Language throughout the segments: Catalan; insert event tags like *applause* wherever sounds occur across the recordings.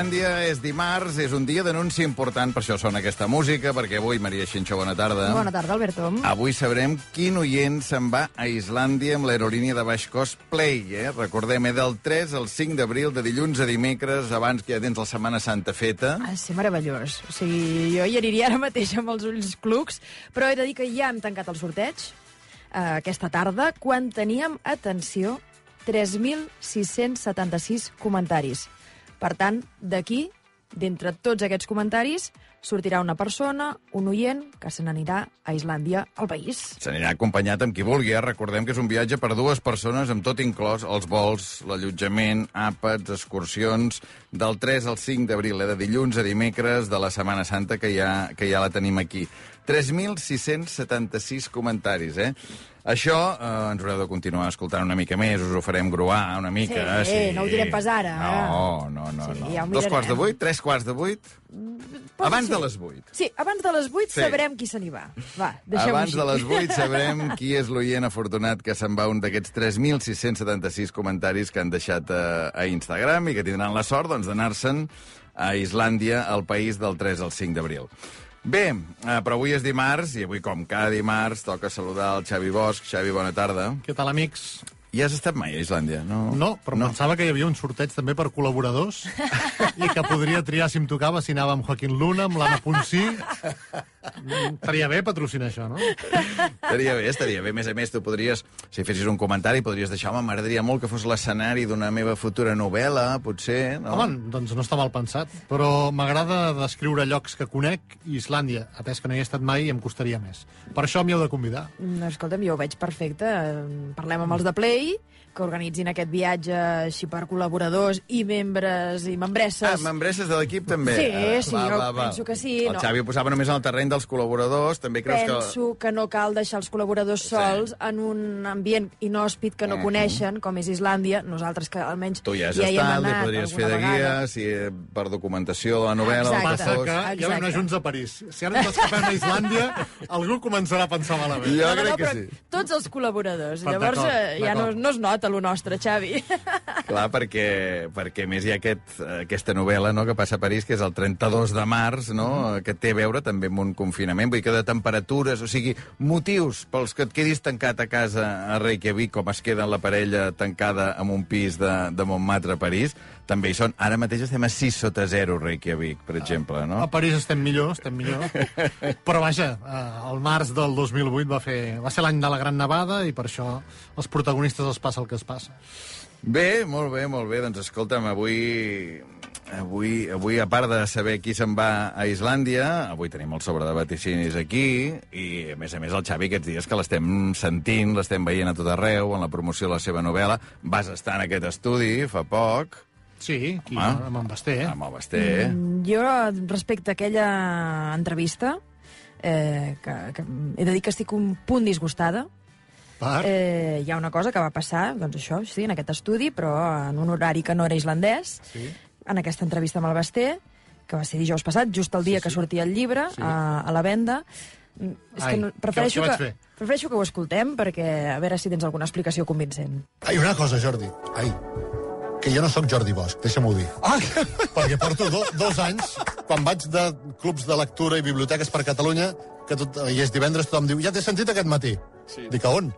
Islàndia, és dimarts, és un dia d'anunci important, per això sona aquesta música, perquè avui, Maria Xinxó, bona tarda. Bona tarda, Alberto. Avui sabrem quin oient se'n va a Islàndia amb l'aerolínia de baix cost Play. Eh? Recordem, eh, del 3 al 5 d'abril, de dilluns a dimecres, abans que ja tens la Setmana Santa feta. De ser meravellós. O sigui, jo hi aniria ara mateix amb els ulls clucs, però he de dir que ja hem tancat el sorteig eh, aquesta tarda, quan teníem, atenció, 3.676 comentaris. Per tant, d'aquí, d'entre tots aquests comentaris, sortirà una persona, un oient, que se n'anirà a Islàndia, al país. Se n'anirà acompanyat amb qui vulgui. Eh? Recordem que és un viatge per dues persones, amb tot inclòs, els vols, l'allotjament, àpats, excursions, del 3 al 5 d'abril, eh? de dilluns a dimecres de la Setmana Santa, que ja, que ja la tenim aquí. 3.676 comentaris, eh? Això eh, ens haureu de continuar escoltant una mica més, us ho farem gruar una mica. Sí, no ho direm pas ara. No, no, no. Sí, no. ja Dos quarts de vuit, tres quarts de vuit? Pot Abans ser. de les vuit. Sí, abans de les 8 Sí. sabrem qui se n'hi va. Va, Abans així. de les 8 *laughs* sabrem qui és l'oient afortunat que se'n va un d'aquests 3.676 comentaris que han deixat a, a Instagram i que tindran la sort doncs, d'anar-se'n a Islàndia, al país del 3 al 5 d'abril. Bé, eh, però avui és dimarts, i avui, com cada dimarts, toca saludar el Xavi Bosch. Xavi, bona tarda. Què tal, amics? I has estat mai a Islàndia? No, No, però no. pensava que hi havia un sorteig també per col·laboradors *laughs* i que podria triar si em tocava, si anava amb Joaquín Luna, amb l'Anna Ponsí. Estaria bé patrocinar això, no? Estaria bé, estaria bé. A més a més, tu podries, si fessis un comentari, podries deixar, home, m'agradaria molt que fos l'escenari d'una meva futura novel·la, potser, no? Home, doncs no està mal pensat, però m'agrada descriure llocs que conec i Islàndia, atès que no hi he estat mai, em costaria més. Per això m'hi heu de convidar. No, escolta'm, jo ho veig perfecte. Parlem amb els de Play, que organitzin aquest viatge així per col·laboradors i membres i membresses. Ah, membresses de l'equip també? Sí, Ah, sí, jo penso que sí, El no. Xavi ho posava només en el terreny dels col·laboradors, també creus Penso que... no cal deixar els col·laboradors sols en un ambient inhòspit que no Mhm. coneixen, com és Islàndia. Nosaltres, que almenys que tu ja has ja hi hem estat, li anat podries fer de vegada. guia, si, eh, per documentació de la novel·la, Exacte. el que fos. que ja vam anar Exacte. junts a París. Si ara ens escapem a Islàndia, algú començarà a pensar malament. Jo no, no, crec no, que sí. tots els col·laboradors. Va, Llavors eh, ja no, no es nota lo nostre, Xavi. *laughs* Clar, perquè, perquè a més hi ha aquest, aquesta novel·la no, que passa a París, que és el 32 de març, no, que té a veure també amb un confinament, vull dir que de temperatures, o sigui, motius pels que et quedis tancat a casa a Reykjavik, com es queda la parella tancada en un pis de, de Montmartre a París, també hi són. Ara mateix estem a 6 sota 0 Reykjavik, per exemple, no? A París estem millor, estem millor. *laughs* Però vaja, eh, el març del 2008 va, fer, va ser l'any de la Gran Nevada i per això als protagonistes els passa el que es passa. Bé, molt bé, molt bé. Doncs escolta'm, avui, avui, avui a part de saber qui se'n va a Islàndia, avui tenim el sobre de vaticinis aquí, i a més a més el Xavi aquests dies que l'estem sentint, l'estem veient a tot arreu, en la promoció de la seva novel·la, vas estar en aquest estudi fa poc, Sí, aquí, Home. amb en Basté. amb el Basté. Mm, Jo, respecte a aquella entrevista, eh, que, que he de dir que estic un punt disgustada, Per... Eh, hi ha una cosa que va passar, doncs això, sí, en aquest estudi, però en un horari que no era islandès, Sí. en aquesta entrevista amb el Basté, que va ser dijous passat, just el dia Sí, que sí. sortia el llibre Sí. a, a la venda. Mm, És Ai, que no, prefereixo, que, fer? prefereixo que ho escoltem, perquè a veure si tens alguna explicació convincent. Ai, una cosa, Jordi. Ai, que jo no sóc Jordi Bosch, deixa'm-ho dir. Ah, Perquè porto do, dos anys, quan vaig de clubs de lectura i biblioteques per Catalunya, que tot, i és divendres, tothom diu, ja t'he sentit aquest matí. Sí. Dic, a on?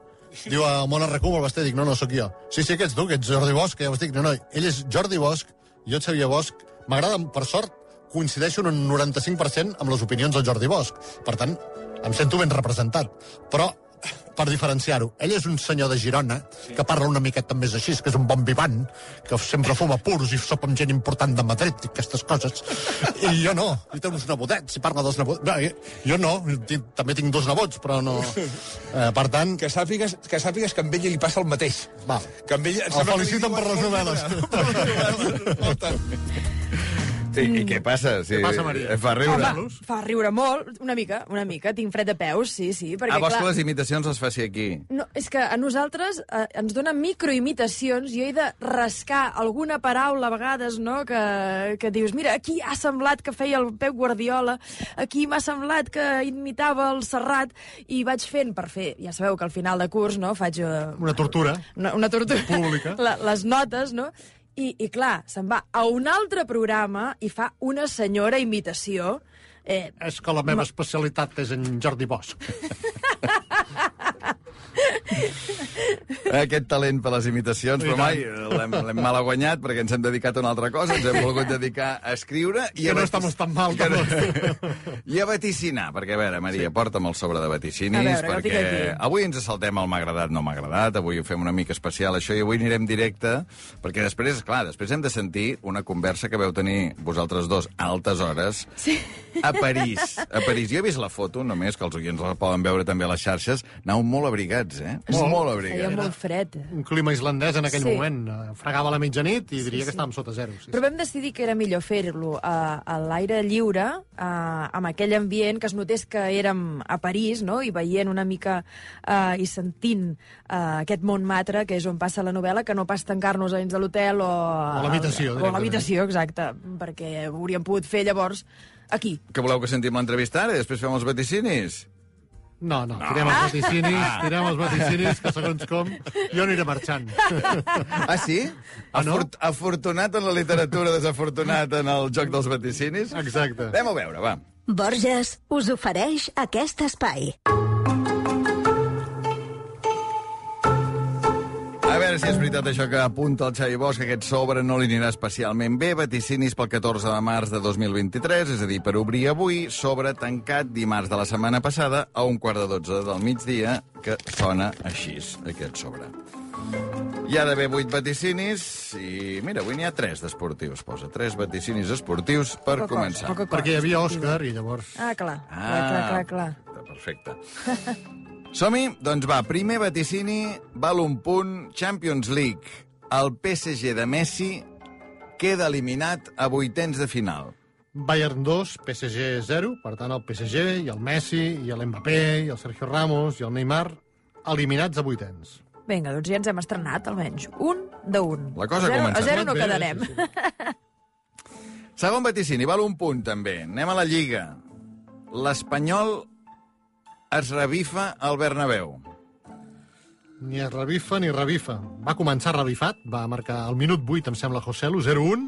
Diu, a Mona Recum, al Basté. Dic, no, no, sóc jo. Sí, sí, que ets tu, que ets Jordi Bosch, que ja ho estic. No, no, ell és Jordi Bosch, jo ets Xavier Bosch. M'agrada, per sort, coincideixo en un 95% amb les opinions del Jordi Bosch. Per tant, em sento ben representat. Però, per diferenciar-ho, ell és un senyor de Girona sí. que parla una miqueta més així, que és un bon vivant, que sempre fuma puros i sopa amb gent important de Madrid i aquestes coses. I jo no, i té uns nebotets, i parla dels nebots. No, jo no, tinc, també tinc dos nebots, però no... Eh, per tant, Que sàpigues, que sàpigues que amb ell li passa el mateix. va, Que amb ell... el sembla que li feliciten *laughs* per les novel·les. Sí, I què passa? Sí, Què passa, Maria? Fa riure. Home, fa riure molt, una mica, una mica. Tinc fred de peus, sí, sí. Perquè, Ah, vols clar, que les imitacions les faci aquí? No, és que a nosaltres eh, ens donen microimitacions i he de rascar alguna paraula a vegades, no?, que, que dius, mira, aquí ha semblat que feia el Pep Guardiola, aquí m'ha semblat que imitava el Serrat, i vaig fent per fer, ja sabeu que al final de curs, no?, faig... Eh, Una tortura. una, una tortura Pública. *laughs* La, les notes, no? I, I clar, se'n va a un altre programa i fa una senyora imitació. Eh, És que la meva especialitat és en Jordi Bosch. *laughs* Aquest talent per les imitacions, però mai l'hem mal guanyat perquè ens hem dedicat a una altra cosa, ens hem volgut dedicar a escriure i Que a no estamos tan mal, que no-. *laughs* I a vaticinar, perquè a veure, Maria, sí. porta'm el sobre de vaticinis, A veure, perquè avui ens saltem el m'ha agradat, no m'ha agradat, avui ho fem una mica especial això, i avui anirem directe, perquè després, clar, després hem de sentir una conversa que veu tenir vosaltres dos a altes hores sí. a París. A París. Jo he vist la foto, només, que els oients la poden veure també a les xarxes, anàveu molt abrigats, eh? Molt. molt Feia abrigats. molt fred. Un clima islandès en aquell Sí. moment. eh, Fregava a la mitjanit i diria que estàvem sota zero. Sí, Però vam decidir que era millor fer-lo a, a l'aire lliure, a, amb aquell ambient, que es notés que érem a París, no? i veient una mica uh, i sentint uh, aquest Montmartre, que és on passa la novel·la, que no pas tancar-nos a dins de l'hotel o... a l'habitació, O a l'habitació, exacte, perquè ho hauríem pogut fer llavors aquí. Que voleu que sentim l'entrevista ara i després fem els vaticinis? No, no, tirem els vaticinis, tirem els vaticinis, que segons com, jo aniré marxant. Ah, sí? Ah, no? Afort afortunat en la literatura, desafortunat en el joc dels vaticinis? Exacte. Anem a veure, va. Borges us ofereix aquest espai. Veure si és veritat això que apunta el Xavi Bosch, que aquest sobre no li anirà especialment bé. Vaticinis pel 14 de març de 2023, és a dir, per obrir avui, sobre tancat dimarts de la setmana passada a un quart de 12 del migdia, que sona així, aquest sobre. Hi ha d'haver vuit vaticinis i, mira, avui n'hi ha tres d'esportius, posa. Tres vaticinis esportius per Poca cosa, començar. poca cosa. Perquè hi havia Òscar i llavors... Ah, clar, clar, clar, clar, clar. Perfecte. *laughs* Som-hi? Doncs va, primer vaticini, val un punt, Champions League. El PSG de Messi queda eliminat a vuitens de final. Bayern 2, PSG 0, per tant el PSG i el Messi i l'Mbappé i el Sergio Ramos i el Neymar eliminats a vuitens. Vinga, doncs ja ens hem estrenat, almenys. Un de un. La cosa ha a zero, començat. A zero no Bé, quedarem. sí, sí. Segon vaticini, val un punt, també. Anem a la Lliga. L'Espanyol es revifa al Bernabéu. Ni es revifa ni revifa. Va començar revifat, va marcar al minut 8, em sembla, Joselu, 0-1,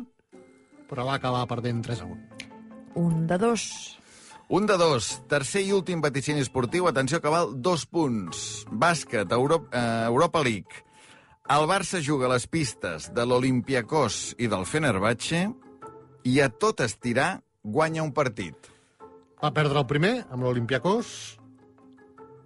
però va acabar perdent 3-1. Un de dos. Un de dos. Tercer i últim vaticini esportiu. Atenció que val dos punts. Bàsquet, Euro eh, Europa League. El Barça juga a les pistes de l'Olimpiakos i del Fenerbahce i a tot estirar guanya un partit. Va perdre el primer amb l'Olimpiakos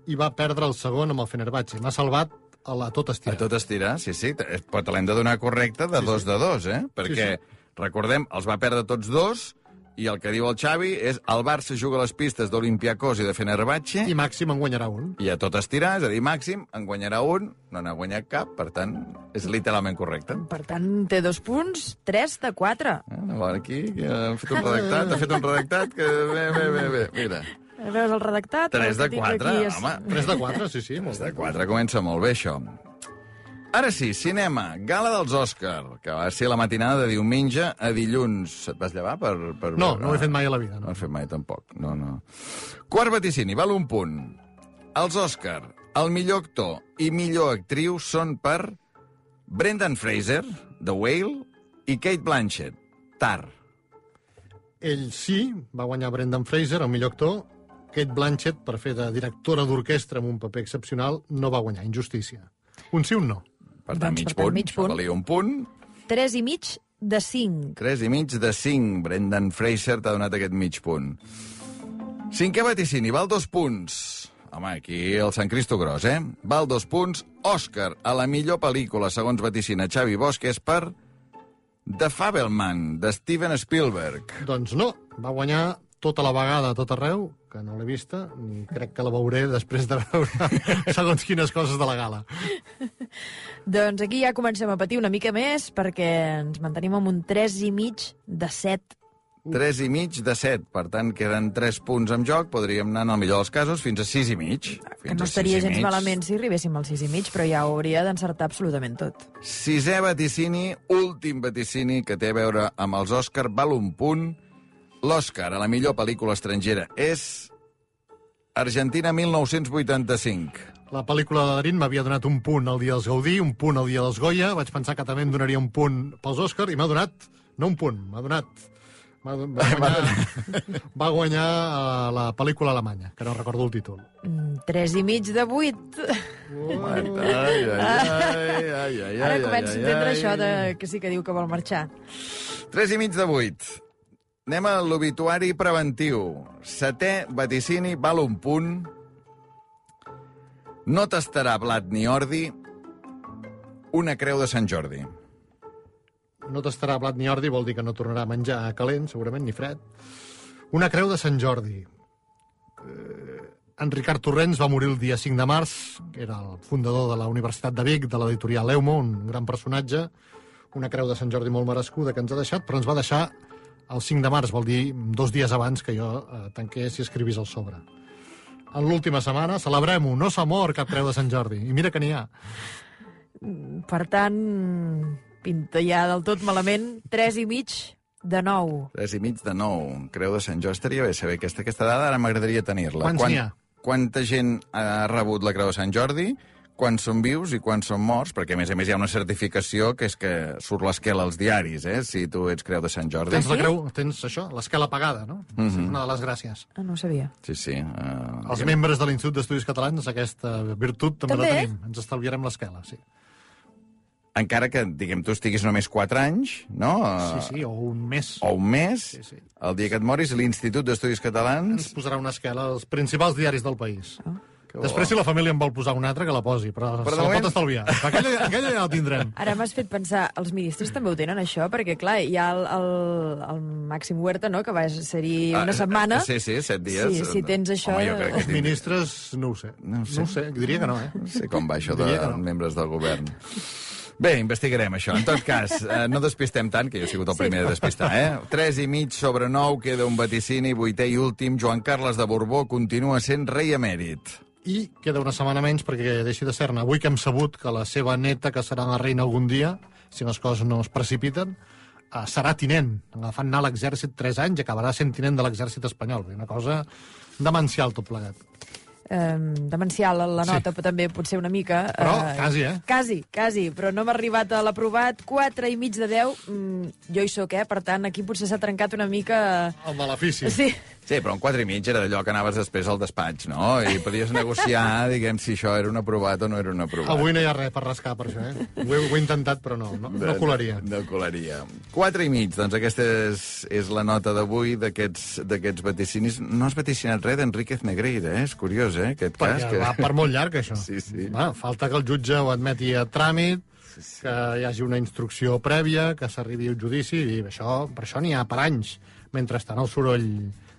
i va perdre el segon amb el Fenerbahce. M'ha salvat a la tot A estirar. tot estirar, sí, sí. t- Però te l'hem de donar correcte de dos de dos, eh? Perquè, recordem, els va perdre tots dos i el que diu el Xavi és el Barça juga a les pistes d'Olimpiakos i de Fenerbahce I màxim en guanyarà un. i a tot estirar, és a dir, màxim, en guanyarà un, no n'ha guanyat cap, per tant, és literalment correcte. Per tant, té dos punts, tres de quatre. Eh, a veure, aquí que ha fet un redactat, ha fet un redactat que... Bé, bé, bé, bé, mira. Veus el redactat? Tres El que de tinc quatre, aquí és- home. 3 de 4, sí, sí. Molt Tres de bé. quatre, comença molt bé, això. Ara sí, cinema, gala dels Òscar, que va ser la matinada de diumenge a dilluns. Et vas llevar per... per No, veure? no ho he fet mai a la vida. No No. ho he fet mai, tampoc. No, no. Quart vaticini, val un punt. Els Òscar, el millor actor i millor actriu són per Brendan Fraser, The Whale, i Kate Blanchett, Tar. Ell sí, va guanyar Brendan Fraser, el millor actor. Kate Blanchett, per fer de directora d'orquestra amb un paper excepcional, no va guanyar. Injustícia. Un sí, un no. Per tant, Doncs, mig per tant, punt. mig punt. valia un punt. Tres i mig de cinc. 3 i mig de 5. Brendan Fraser t'ha donat aquest mig punt. Cinquè vaticini, val dos punts. Home, aquí el Sant Cristo Gros, eh? Val dos punts. Òscar, a la millor pel·lícula, segons vaticina Xavi Bosch, és per The Fabelman, de Steven Spielberg. Doncs no, va guanyar tota la vegada a tot arreu, que no l'he vista, ni crec que la veuré després de veure *laughs* segons quines coses de la gala. Doncs aquí ja comencem a patir una mica més perquè ens mantenim amb un tres i mig de set. 3 i mig de 7, per tant, queden 3 punts en joc, podríem anar, en el millor dels casos, fins a 6 i mig. Que Fins no a estaria gens mig. malament si arribéssim al sis i mig, però ja ho hauria d'encertar absolutament tot. Sisè vaticini, últim vaticini que té a veure amb els Òscar, val un punt. L'Òscar a la millor pel·lícula estrangera és Argentina 1985. La pel·lícula de Darín m'havia donat un punt al dia dels Gaudí, un punt al dia dels Goya, vaig pensar que també em donaria un punt pels Òscar, i m'ha donat, no un punt, m'ha donat... Va, *laughs* va guanyar, va guanyar eh, la pel·lícula alemanya, que no recordo el títol. Mm, Tres i mig de vuit. Ai, ai, ai, ai, ai, Ara ai, començo a entendre ai. això de que sí que diu que vol marxar. 3 i mig de 8. Anem a l'obituari preventiu. Setè vaticini val un punt. No tastarà blat ni ordi. Una creu de Sant Jordi. No tastarà blat ni ordi, vol dir que no tornarà a menjar calent, segurament, ni fred. Una creu de Sant Jordi. Eh, en Ricard Torrents va morir el dia 5 de març, que era el fundador de la Universitat de Vic, de l'editorial Eumo, un gran personatge. Una creu de Sant Jordi molt merescuda que ens ha deixat, però ens va deixar el 5 de març, vol dir dos dies abans que jo eh, tanqués i escrivís el sobre. En l'última setmana, celebrem-ho, no s'ha mort cap creu de Sant Jordi. I mira que n'hi ha. Per tant, pinta ja del tot malament. Tres i mig de nou. 3 i mig de 9. Creu de Sant Jordi. Estaria bé saber aquesta, aquesta dada, ara m'agradaria tenir-la. Quants n'hi ha? Quanta gent ha rebut la Creu de Sant Jordi? Quants són vius i quants són morts? Perquè, a més a més, hi ha una certificació que és que surt l'esquela als diaris, eh? Si tu ets Creu de Sant Jordi. Tens la sí? creu, tens això, l'escala pagada, no? Mm Mhm. -hmm. Una de les gràcies. Ah, no ho sabia. Sí, sí. Uh, Els membres de l'Institut d'Estudis Catalans, aquesta virtut també, També? la tenim. Ens estalviarem l'esquela, sí. Encara que, diguem, tu estiguis només 4 anys, no? Sí, sí, o un mes. O un mes, Sí, sí. el dia que et moris, l'Institut d'Estudis Ens Catalans... posarà una esquela als principals diaris del país. Que. Després, si la família en vol posar una altra, que la posi, però, Però se la moment- pot estalviar. Aquella, aquella ja la tindrem. *laughs* Ara m'has fet pensar, els ministres també ho tenen, això? Perquè, clar, hi ha el, el, el Màxim Huerta, no?, que va ser-hi una Ah, setmana. Sí, sí, 7 dies. Sí, si tens això... Home, jo crec que Els ministres, no ho sé. No ho sé. No ho sé, diria que no, eh? No sé com va això *laughs* de no. membres del govern. Bé, investigarem això. En tot cas, eh, no despistem tant, que jo he sigut el Sí. primer a despistar, eh? 3 i mig sobre 9, queda un vaticini, vuitè i últim. Joan Carles de Borbó continua sent rei emèrit. I queda una setmana menys perquè deixi de ser-ne. Avui que hem sabut que la seva neta, que serà la reina algun dia, si les coses no es precipiten, eh, serà tinent. Agafant anar a l'exèrcit 3 anys i acabarà sent tinent de l'exèrcit espanyol. Una cosa demencial tot plegat. Eh, demencial la Sí. nota, però també potser una mica... Però quasi, eh? Quasi, quasi, però no m'ha arribat a l'aprovat. 4 i mig de 10, mm, jo hi sóc, eh? Per tant, aquí potser s'ha trencat una mica... El malefici. Sí. Sí, però un 4 i mig era d'allò que anaves després al despatx, no? I podies negociar, *laughs* diguem, si això era un aprovat o no era un aprovat. Avui no hi ha res per rascar per això, eh? Ho he, ho he intentat, però no, no, no colaria. No, colaria. 4 i mig, doncs aquesta és, és la nota d'avui d'aquests vaticinis. No has vaticinat res d'Enríquez Negreira, eh? És curiós, eh, aquest cas. Perquè va per molt llarg, això. *laughs* Sí, sí. Va, falta que el jutge ho admeti a tràmit, que hi hagi una instrucció prèvia, que s'arribi al judici, i això, per això n'hi ha per anys. Mentrestant, el soroll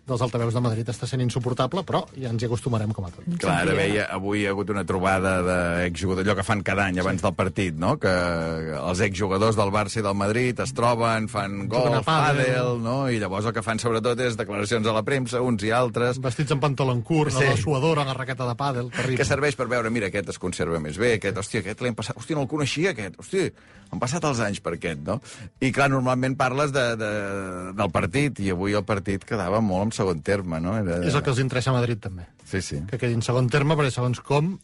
dels altaveus de Madrid està sent insuportable, però ja ens hi acostumarem com a tot. Clar, ara veia, avui hi ha hagut una trobada d'exjugadors, allò que fan cada any abans del partit, no? Que els exjugadors del Barça i del Madrid es troben, fan a pàdel. no? I llavors el que fan sobretot és declaracions a la premsa, uns i altres, Vestits en pantalon curt, Sí. sí. a la suadora, amb la raqueta de pàdel, terrible. que serveix per veure, mira, aquest es conserva més bé, aquest, hòstia, aquest l'hem passat, hòstia, no el coneixia, aquest, hòstia, han passat els anys per aquest, no? I clar, normalment parles de, de, del partit, i avui el partit quedava molt en segon terme, no? Era... És el que els interessa a Madrid, també. Sí, sí. Que quedi en segon terme, perquè segons com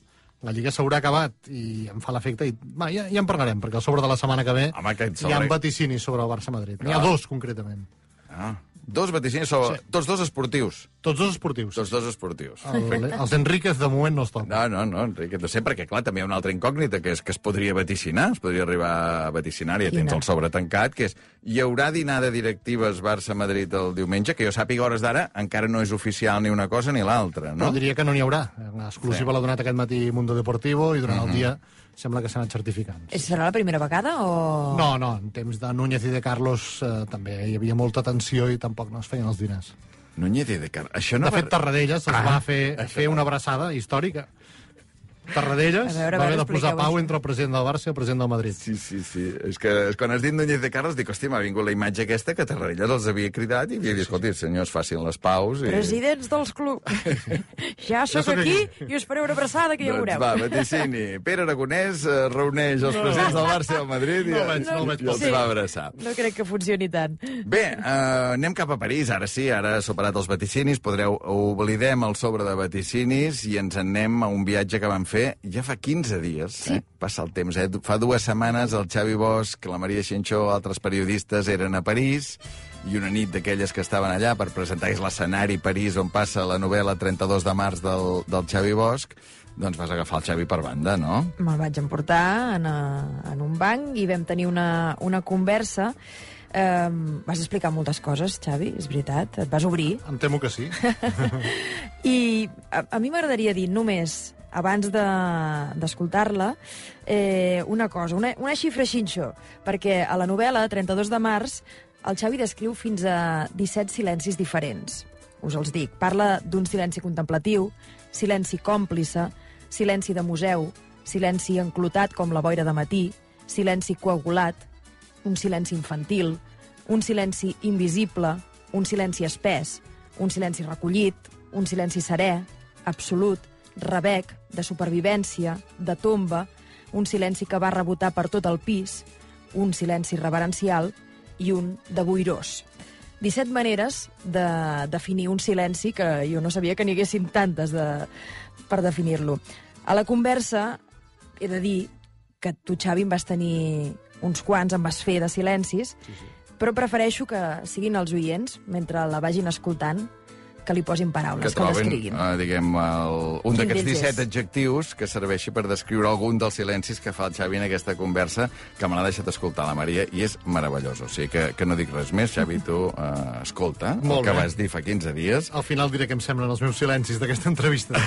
la Lliga s'haurà acabat i em fa l'efecte i va, ja, ja en parlarem, perquè al sobre de la setmana que ve Home, aquest hi ha sobre- vaticinis sobre el Barça-Madrid. N'hi ha Clar. dos, concretament. Ah, dos vaticinis, sobre... Sí. tots dos esportius. Tots dos esportius. Tots dos esportius. El, els Enríquez, de moment, no toca. No, no, no, Enrique, no sé, perquè clar, també hi ha una altra incògnita, que és que es podria vaticinar, es podria arribar a vaticinar, ja tens el sobre tancat, que és, hi haurà dinar de directives Barça-Madrid el diumenge, que jo sàpiga hores d'ara encara no és oficial ni una cosa ni l'altra, No? no? Però diria que no n'hi haurà. L'exclusiva Sí. l'ha donat aquest matí Mundo Deportivo i durant el dia sembla que s'ha anat certificant. És, serà la primera vegada o...? No, no, en temps de Núñez i de Carlos eh, també hi havia molta tensió i tampoc no es feien els diners. Núñez i de Car... Això no De fet, Tarradellas Ah, va fer, això fer una abraçada històrica. Tarradellas A veure, a va haver de posar pau entre el president del Barça i el president del Madrid. Sí, sí, sí. És que és quan has dit Núñez de Carlos, dic, hòstia, m'ha vingut la imatge aquesta que Tarradellas els havia cridat i havia dit, escolti, senyors, facin les paus. I... Presidents dels clubs. *laughs* ja sóc sóc aquí aquí. i us faré una abraçada que ja doncs veureu. va, vaticini. Pere Aragonès eh, reuneix els presidents del Barça i del Madrid i, No no veig i els Sí. va abraçar. No crec que funcioni tant. Bé, uh, anem cap a París, ara sí, ara superat els vaticinis, podreu, oblidem el sobre de vaticinis i ens en anem a un viatge que vam fer fer ja fa 15 dies, sí. eh? passa el temps, eh? fa dues setmanes el Xavi Bosch, la Maria Xinxó, altres periodistes eren a París, i una nit d'aquelles que estaven allà per presentar és l'escenari París on passa la novel·la 32 de març del, del Xavi Bosch, doncs vas agafar el Xavi per banda, no? Me'l vaig emportar en, a, en un banc i vam tenir una, una conversa Um, vas explicar moltes coses, Xavi, és veritat. Et vas obrir. Em temo que sí. *laughs* I a, a mi m'agradaria dir només, abans d'escoltar-la, de, eh, una cosa, una, una xifra xinxó, perquè a la novel·la, 32 de març, el Xavi descriu fins a 17 silencis diferents. Us els dic. Parla d'un silenci contemplatiu, silenci còmplice, silenci de museu, silenci enclotat com la boira de matí, silenci coagulat, un silenci infantil, un silenci invisible, un silenci espès, un silenci recollit, un silenci serè, absolut, rebec, de supervivència, de tomba, un silenci que va rebotar per tot el pis, un silenci reverencial i un de boirós. 17 maneres de definir un silenci que jo no sabia que n'hi haguessin tantes de, per definir-lo. A la conversa he de dir que tu, Xavi, em vas tenir uns quants en vas fer de silencis, sí, sí. però prefereixo que siguin els oients, mentre la vagin escoltant, que li posin paraules, que, que descriguin. Uh, diguem, el, un d'aquests 17 adjectius que serveixi per descriure algun dels silencis que fa el Xavi en aquesta conversa, que me l'ha deixat escoltar la Maria, i és meravellós. O sigui que, que no dic res més. Xavi, tu uh, escolta Molt el que bé. vas dir fa 15 dies. Al final diré que em semblen els meus silencis d'aquesta entrevista.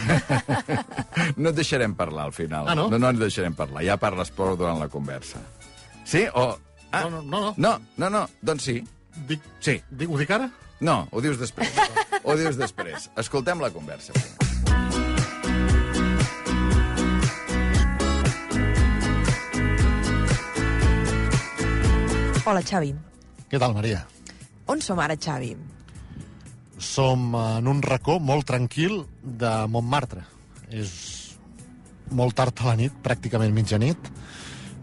*laughs* no et deixarem parlar, al final. Ah, no? No, no et deixarem parlar. Ja parles prou durant la conversa. Sí? O... Ah, no, no, no. No, no, no. Doncs sí. Dic, sí. Dic, ho dic ara? No, ho dius després. ho dius després. Escoltem la conversa. Hola, Xavi. Què tal, Maria? On som ara, Xavi? Som en un racó molt tranquil de Montmartre. És molt tard a la nit, pràcticament mitjanit,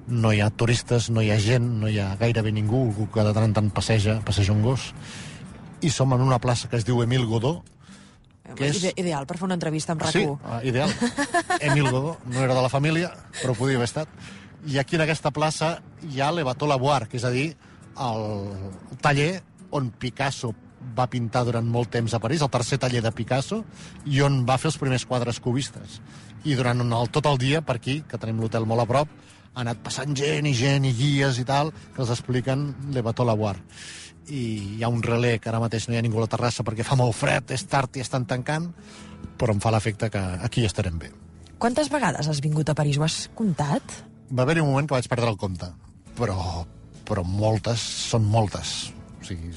no hi ha turistes, no hi ha gent, no hi ha gairebé ningú, algú que de tant en tant passeja, passeja un gos, i som en una plaça que es diu Emil Godó, que és... Ideal per fer una entrevista amb RAC1. Sí, uh, ideal. *laughs* Emil Godó, no era de la família, però podia haver estat. I aquí en aquesta plaça hi ha l'Evator Lavoir, que és a dir, el taller on Picasso va pintar durant molt temps a París, el tercer taller de Picasso, i on va fer els primers quadres cubistes. I durant el, tot el dia, per aquí, que tenim l'hotel molt a prop, ha anat passant gent i gent i guies i tal, que els expliquen l'Evator Lavoir. I hi ha un relé que ara mateix no hi ha ningú a la terrassa perquè fa molt fred, és tard i estan tancant, però em fa l'efecte que aquí estarem bé. Quantes vegades has vingut a París? Ho has comptat? Va haver-hi un moment que vaig perdre el compte, però, però moltes, són moltes. O sigui,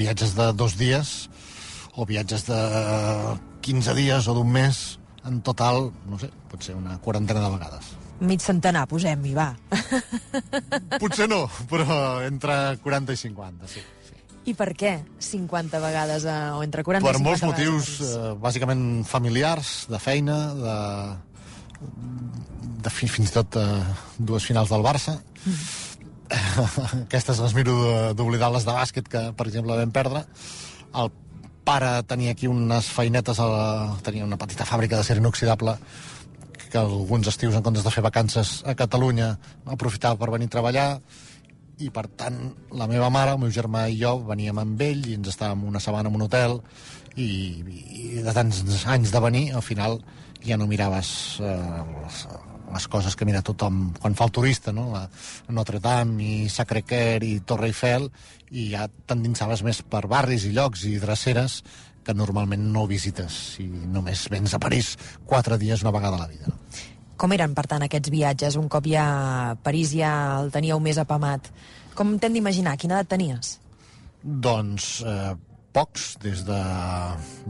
viatges de dos dies o viatges de 15 dies o d'un mes, en total, no sé, pot ser una quarantena de vegades mig centenar, posem-hi, va. Potser no, però entre 40 i 50, sí. I per què 50 vegades, eh, o entre 40 per i 50 molts motius, vegades? eh, bàsicament familiars, de feina, de, de fi, fins i tot eh, dues finals del Barça. Mm. *laughs* Aquestes les miro d'oblidar les de bàsquet, que, per exemple, vam perdre. El pare tenia aquí unes feinetes, a la, tenia una petita fàbrica d'acer inoxidable que alguns estius, en comptes de fer vacances a Catalunya, aprofitava per venir a treballar, i per tant la meva mare, el meu germà i jo veníem amb ell i ens estàvem una setmana en un hotel i, i de tants anys de venir al final ja no miraves eh, les, les coses que mira tothom quan fa el turista, no? La Notre Dame i Sacré-Cœur i Torre Eiffel i ja t'endinsaves més per barris i llocs i dreceres que normalment no visites i només vens a París quatre dies una vegada a la vida. Com eren, per tant, aquests viatges? Un cop ja a París ja el teníeu més apamat. Com t'hem d'imaginar? Quina edat tenies? Doncs eh, pocs, des de,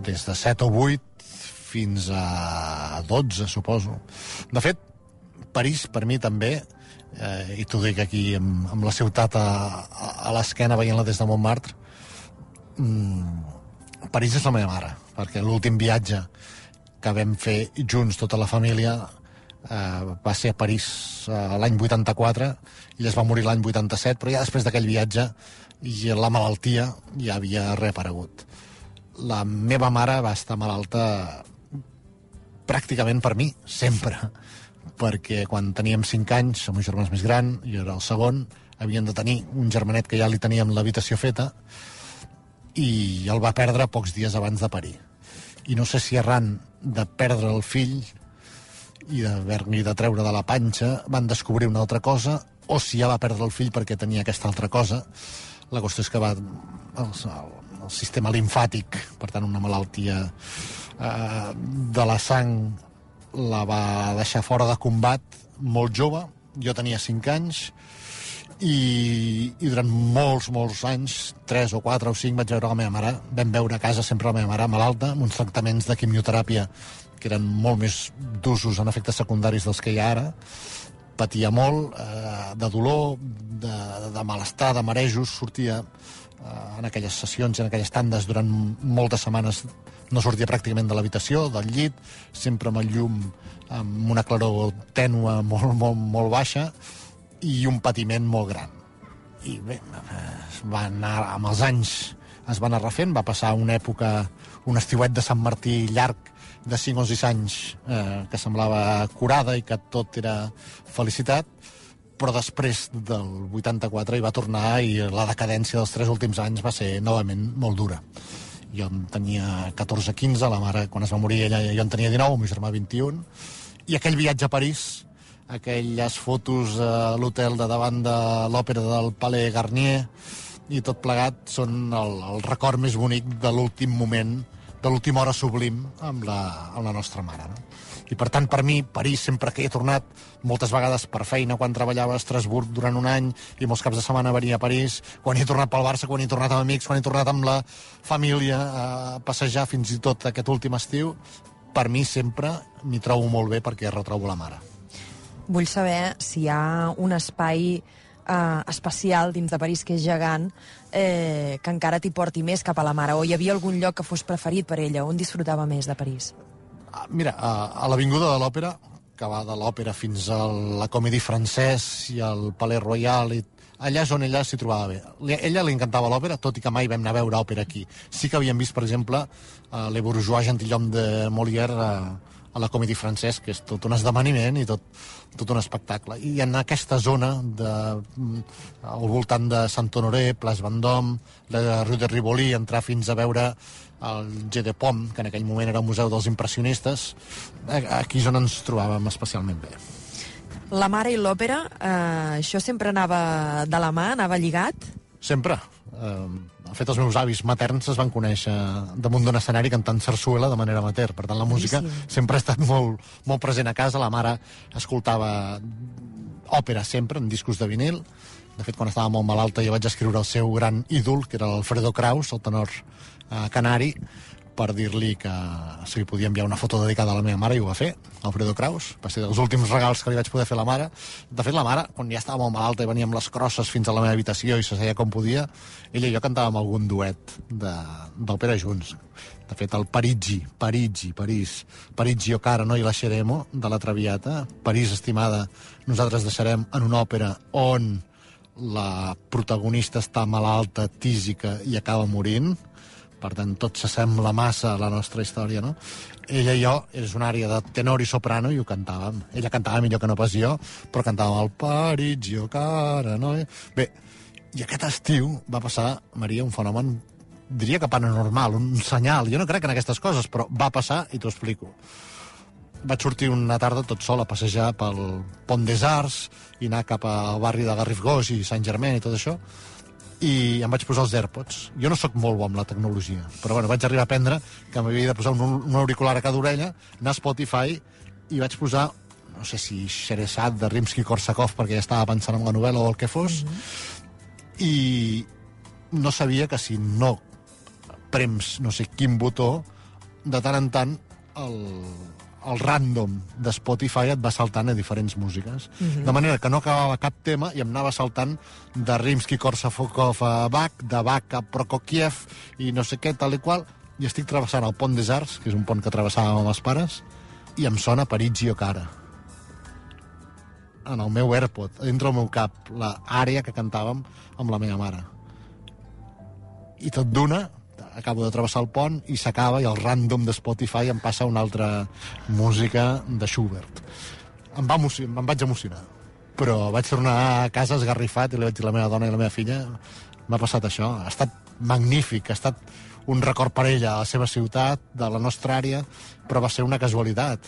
des de 7 o 8 fins a 12, suposo. De fet, París, per mi també, eh, i t'ho dic aquí amb, amb la ciutat a, a, a l'esquena veient-la des de Montmartre, mm, París és la meva mare, perquè l'últim viatge que vam fer junts tota la família eh, va ser a París eh, l'any 84, ella es va morir l'any 87, però ja després d'aquell viatge i la malaltia ja havia reaparegut. La meva mare va estar malalta pràcticament per mi, sempre. perquè quan teníem 5 anys, meu germà és més gran, jo era el segon, havien de tenir un germanet que ja li teníem l'habitació feta, i el va perdre pocs dies abans de parir. I no sé si arran de perdre el fill i d'haver-li de treure de la panxa van descobrir una altra cosa o si ja va perdre el fill perquè tenia aquesta altra cosa. La qüestió és que va el, el sistema limfàtic, per tant una malaltia eh, de la sang la va deixar fora de combat molt jove, jo tenia 5 anys, i, i durant molts, molts anys, 3 o 4 o 5, vaig veure la meva mare, vam veure a casa sempre la meva mare malalta, amb uns tractaments de quimioteràpia que eren molt més d'usos en efectes secundaris dels que hi ha ara, patia molt eh, de dolor, de, de malestar, de marejos, sortia eh, en aquelles sessions i en aquelles tandes durant moltes setmanes no sortia pràcticament de l'habitació, del llit, sempre amb el llum amb una claror tènua molt, molt, molt baixa, i un patiment molt gran. I bé, es va anar, amb els anys es va anar refent, va passar una època, un estiuet de Sant Martí llarg de 5 o 6 anys eh, que semblava curada i que tot era felicitat, però després del 84 hi va tornar i la decadència dels tres últims anys va ser novament molt dura. Jo en tenia 14-15, la mare, quan es va morir ella, jo en tenia 19, el meu germà 21, i aquell viatge a París aquelles fotos a l'hotel de davant de l'òpera del Palais Garnier i tot plegat són el, el record més bonic de l'últim moment, de l'última hora sublim amb la, amb la nostra mare. No? I per tant, per mi, París, sempre que he tornat, moltes vegades per feina, quan treballava a Estrasburg durant un any, i molts caps de setmana venia a París, quan he tornat pel Barça, quan he tornat amb amics, quan he tornat amb la família a passejar fins i tot aquest últim estiu, per mi sempre m'hi trobo molt bé perquè retrobo la mare vull saber si hi ha un espai eh, especial dins de París que és gegant eh, que encara t'hi porti més cap a la mare o hi havia algun lloc que fos preferit per ella on disfrutava més de París? Ah, mira, a, a l'Avinguda de l'Òpera que va de l'òpera fins a la Comédie Francès i al Palais Royal i allà és on ella s'hi trobava bé. Ella li encantava l'òpera, tot i que mai vam anar a veure òpera aquí. Sí que havíem vist, per exemple, uh, Le Bourgeois Gentilhomme de Molière uh, a la Comedy Francès, que és tot un esdeveniment i tot, tot un espectacle. I en aquesta zona, de, mm, al voltant de Sant Honoré, Place Vendôme, la Rue de Rivoli, entrar fins a veure el G de Pom, que en aquell moment era el Museu dels Impressionistes, aquí és on ens trobàvem especialment bé. La mare i l'òpera, eh, això sempre anava de la mà, anava lligat? Sempre. Eh, de fet, els meus avis materns es van conèixer damunt d'un escenari cantant sarsuela de manera amateur. Per tant, la música sí. sempre ha estat molt, molt present a casa. La mare escoltava òpera sempre, en discos de vinil. De fet, quan estava molt malalta jo vaig escriure el seu gran ídol, que era l'Alfredo Kraus, el tenor eh, canari, per dir-li que si li podia enviar una foto dedicada a la meva mare i ho va fer, Alfredo Kraus. Va ser dels últims regals que li vaig poder fer a la mare. De fet, la mare, quan ja estava molt malalta i venia amb les crosses fins a la meva habitació i se seia com podia, ella i jo cantàvem algun duet d'òpera junts. De fet, el Parigi, Parigi, París, Parigi o cara, no? i la Xeremo, de la Traviata, París, estimada, nosaltres deixarem en una òpera on la protagonista està malalta, tísica i acaba morint, per tant tot s'assembla massa a la nostra història, no? Ella i jo és una àrea de tenor i soprano i ho cantàvem. Ella cantava millor que no pas jo, però cantàvem el Parigio cara, no? Bé, i aquest estiu va passar, Maria, un fenomen diria que paranormal, un senyal. Jo no crec en aquestes coses, però va passar i t'ho explico. Vaig sortir una tarda tot sol a passejar pel Pont des Arts i anar cap al barri de Garrif Gos i Sant Germain i tot això, i em vaig posar els AirPods. Jo no sóc molt bo amb la tecnologia, però bueno, vaig arribar a aprendre que m'havia de posar un, un auricular a cada orella, anar a Spotify i vaig posar no sé si Xeresat de Rimsky-Korsakov perquè ja estava pensant en la novel·la o el que fos mm -hmm. i no sabia que si no prems no sé quin botó de tant en tant el, el random de Spotify et va saltant a diferents músiques. Uh mhm. -huh. De manera que no acabava cap tema i em anava saltant de Rimsky-Korsakov a Bach, de Bach a Prokofiev i no sé què, tal i qual, i estic travessant el pont des Arts, que és un pont que travessàvem amb els pares, i em sona Parigi o Cara. En el meu AirPod, dintre del meu cap, l'àrea que cantàvem amb la meva mare. I tot d'una acabo de travessar el pont i s'acaba i el random de Spotify em passa una altra música de Schubert. em, va emoci- em vaig emocionar. Però vaig tornar a casa esgarrifat i li vaig dir a la meva dona i a la meva filla m'ha passat això. Ha estat magnífic, ha estat un record per ella a la seva ciutat, de la nostra àrea, però va ser una casualitat.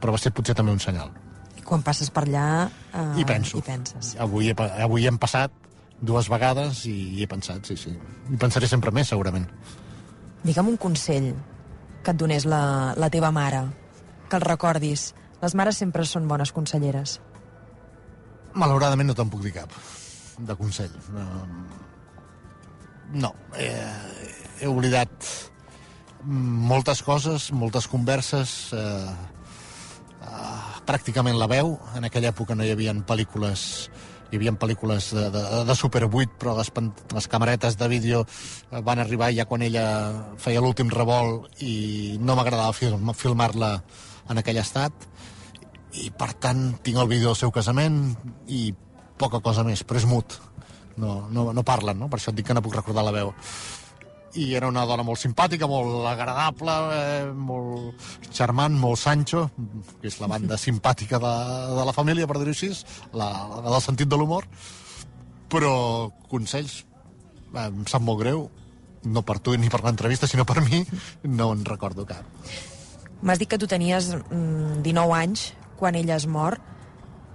Però va ser potser també un senyal. I quan passes per allà... Eh, I penso. I penses. Avui, avui hem passat dues vegades i, he pensat, sí, sí. I pensaré sempre més, segurament. Digue'm un consell que et donés la, la teva mare, que el recordis. Les mares sempre són bones conselleres. Malauradament no te'n puc dir cap de consell. No, no eh, he oblidat moltes coses, moltes converses, eh, eh, pràcticament la veu. En aquella època no hi havia pel·lícules hi havia pel·lícules de, de, de Super 8, però les, les camaretes de vídeo eh, van arribar ja quan ella feia l'últim revolt i no m'agradava film, filmar-la en aquell estat. I per tant tinc el vídeo del seu casament i poca cosa més, però és mut. No, no, no parlen, no? per això et dic que no puc recordar la veu i era una dona molt simpàtica, molt agradable, eh, molt charmant, molt Sancho, que és la banda *laughs* simpàtica de, de la família, per dir-ho així, la, la del sentit de l'humor, però consells, eh, em sap molt greu, no per tu ni per l'entrevista, sinó per mi, no en recordo cap. M'has dit que tu tenies mm, 19 anys quan ella es mor.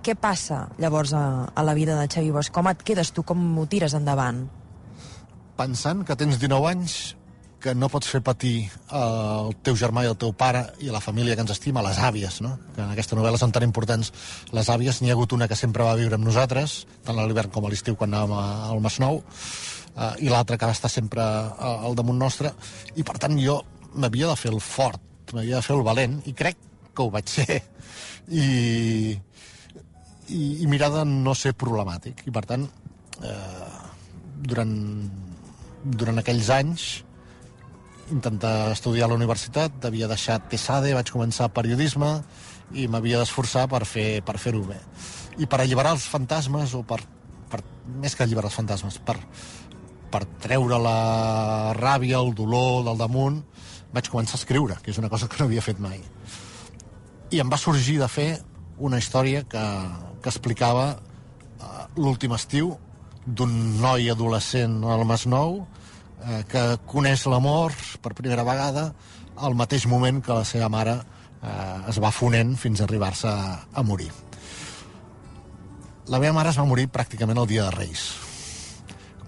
Què passa llavors a, a la vida de Xavi Bosch? Com et quedes tu? Com ho tires endavant? Pensant que tens 19 anys, que no pots fer patir el teu germà i el teu pare i la família que ens estima, les àvies, no? que en aquesta novel·la són tan importants les àvies. N'hi ha hagut una que sempre va viure amb nosaltres, tant a l'hivern com a l'estiu quan anàvem al Masnou, eh, i l'altra que va estar sempre eh, al damunt nostre, i per tant jo m'havia de fer el fort, m'havia de fer el valent, i crec que ho vaig ser. I, i, i mirar de no ser problemàtic. I per tant, eh, durant, durant aquells anys intentar estudiar a la universitat, havia deixat TESADE, vaig començar periodisme i m'havia d'esforçar per fer per fer-ho bé. I per alliberar els fantasmes, o per, per més que alliberar els fantasmes, per, per treure la ràbia, el dolor del damunt, vaig començar a escriure, que és una cosa que no havia fet mai. I em va sorgir de fer una història que, que explicava eh, l'últim estiu d'un noi adolescent al Masnou eh, que coneix l'amor per primera vegada al mateix moment que la seva mare eh, es va fonent fins a arribar-se a, a morir. La meva mare es va morir pràcticament el dia de Reis,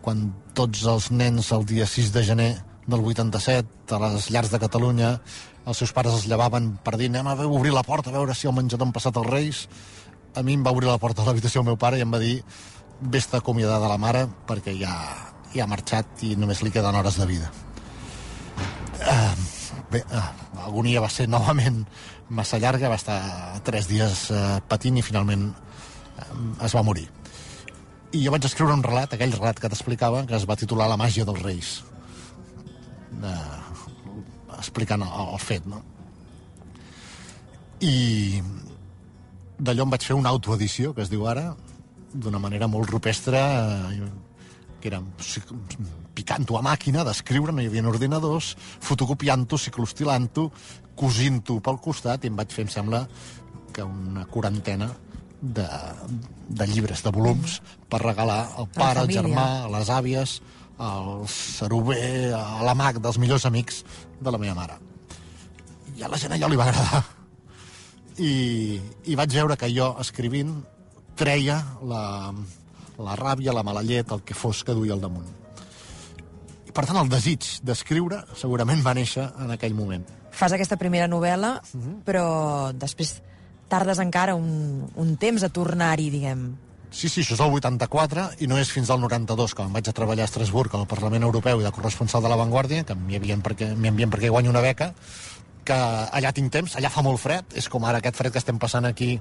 quan tots els nens el dia 6 de gener del 87 a les llars de Catalunya els seus pares es llevaven per dir anem a obrir la porta a veure si el menjador han passat els Reis a mi em va obrir la porta de l'habitació el meu pare i em va dir vés-te acomiadar de la mare perquè ja, ja ha marxat i només li queden hores de vida. Uh, bé, uh, l'agonia va ser novament massa llarga, va estar tres dies uh, patint i finalment uh, es va morir. I jo vaig escriure un relat, aquell relat que t'explicava, que es va titular La màgia dels reis. Uh, explicant el, el fet, no? I d'allò em vaig fer una autoedició, que es diu ara, d'una manera molt rupestre, eh, que era picant-ho a màquina, d'escriure, no hi havia ordinadors, fotocopiant-ho, ciclostilant-ho, cosint-ho pel costat, i em vaig fer, em sembla, que una quarantena de, de llibres, de volums, per regalar al pare, al germà, a les àvies, al ceruber, a la mag dels millors amics de la meva mare. I a la gent allò li va agradar. I, i vaig veure que jo, escrivint, treia la, la ràbia, la mala llet, el que fos que duia al damunt. I, per tant, el desig d'escriure segurament va néixer en aquell moment. Fas aquesta primera novel·la, Mhm. però després tardes encara un, un temps a tornar-hi, diguem. Sí, sí, això és el 84 i no és fins al 92 que em vaig a treballar a Estrasburg al Parlament Europeu i de corresponsal de La Vanguardia, que m'hi envien perquè, envien perquè guanyo una beca, que allà tinc temps, allà fa molt fred, és com ara aquest fred que estem passant aquí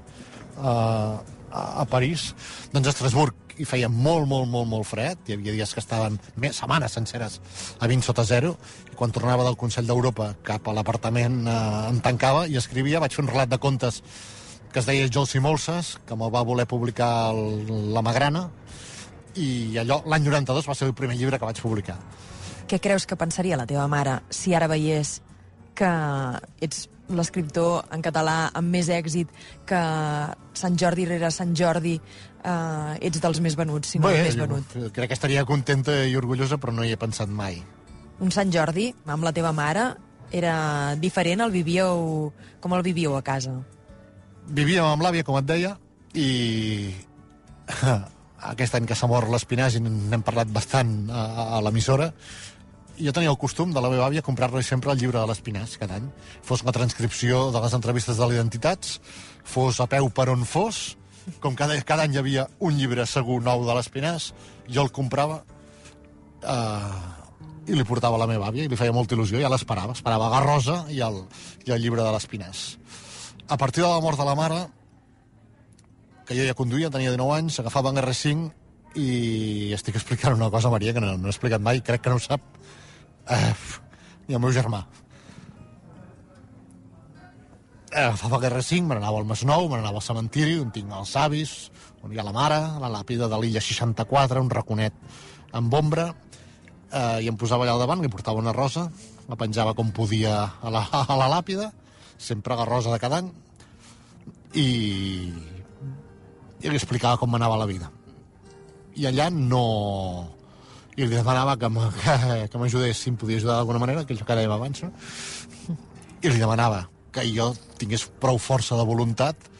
uh, a, a París. Doncs a Estrasburg hi feia molt, molt, molt, molt fred, hi havia dies que estaven més, setmanes senceres a 20 sota zero, i quan tornava del Consell d'Europa cap a l'apartament uh, em tancava i escrivia, vaig fer un relat de contes que es deia Jols i Molses, que me'l va voler publicar el, la Magrana, i allò, l'any 92 va ser el primer llibre que vaig publicar. Què creus que pensaria la teva mare si ara veiés que ets l'escriptor en català amb més èxit que Sant Jordi rere Sant Jordi eh, ets dels més venuts, si no el més venut. crec que estaria contenta i orgullosa, però no hi he pensat mai. Un Sant Jordi amb la teva mare era diferent, el vivíeu... Com el vivíeu a casa? Vivíem amb l'àvia, com et deia, i *laughs* aquest any que s'ha mort l'Espinàs i n'hem parlat bastant a, a l'emissora, jo tenia el costum de la meva àvia comprar-li sempre el llibre de l'Espinàs cada any. Fos la transcripció de les entrevistes de l'Identitats, fos a peu per on fos, com cada, cada any hi havia un llibre segur nou de l'Espinàs, jo el comprava eh, i li portava a la meva àvia i li feia molta il·lusió, ja l'esperava, esperava Garrosa i el, i el llibre de l'Espinàs. A partir de la mort de la mare, que jo ja conduïa, tenia 19 anys, agafava en R5 i estic explicant una cosa, Maria, que no, no he explicat mai, crec que no ho sap eh, i el meu germà. Eh, agafava el R5, me n'anava al Masnou, me n'anava al cementiri, on tinc els avis, on hi ha la mare, la làpida de l'illa 64, un raconet amb ombra, eh, i em posava allà al davant, li portava una rosa, la penjava com podia a la, *laughs* a la làpida, sempre la rosa de cada any, i, i li explicava com anava la vida. I allà no... I li demanava que que, *laughs* que m'ajudés, si em podia ajudar d'alguna manera, que jo cada dia abans, no? I li demanava que jo tingués prou força de voluntat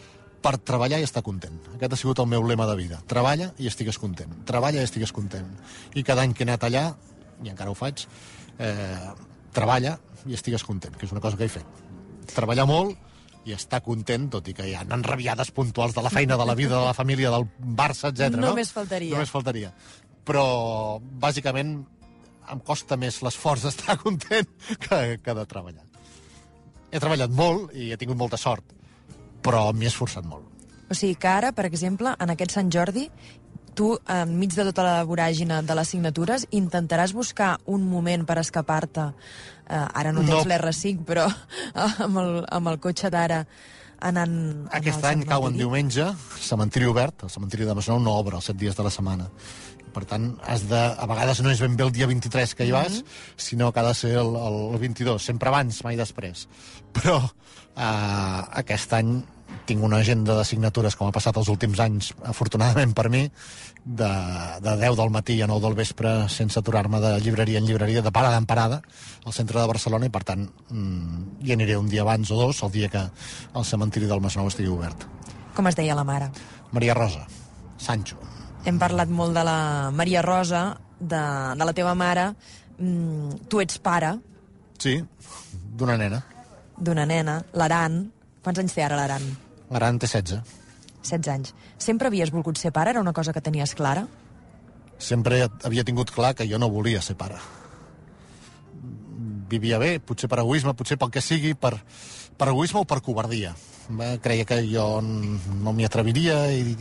per treballar i estar content. Aquest ha sigut el meu lema de vida. Treballa i estigues content. Treballa i estigues content. I cada any que he anat allà, i encara ho faig, eh, treballa i estigues content, que és una cosa que he fet. Treballar molt i estar content, tot i que hi ha enrabiades puntuals de la feina, de la vida, de la família, del Barça, etc. no? Només faltaria. Només faltaria. Però, bàsicament, em costa més l'esforç d'estar *laughs* content que, que de treballar. He treballat molt i he tingut molta sort, però m'hi he esforçat molt. O sigui que ara, per exemple, en aquest Sant Jordi, tu, enmig de tota la voràgina de les signatures, intentaràs buscar un moment per escapar-te. Eh, ara no tens No. l'R5, però *laughs* amb el, amb el cotxe d'ara anant... Aquest any cau en diumenge, cementiri obert, el cementiri de Masnou no obre els set dies de la setmana. Per tant, has de, a vegades no és ben bé el dia 23 que hi vas, sinó que ha de ser el, el 22, sempre abans, mai després. Però eh, aquest any tinc una agenda de signatures, com ha passat els últims anys, afortunadament per mi, de, de 10 del matí a 9 del vespre, sense aturar-me de llibreria en llibreria, de parada en parada, al centre de Barcelona, i per tant mm, hi aniré un dia abans o dos, el dia que el cementiri del Masnou estigui obert. Com es deia la mare? Maria Rosa, Sancho. Hem parlat molt de la Maria Rosa, de, de la teva mare. Mm, tu ets pare Sí, d'una nena. d'una nena, l'Aran. Quants anys té ara l'Aran? L'aran té 16. 16 anys. Sempre havies volgut ser pare? Era una cosa que tenies clara? Sempre havia tingut clar que jo no volia ser pare. Vivia bé, potser per egoisme, potser pel que sigui, per, per egoisme o per covardia. Va, Creia que jo no m'hi atreviria i,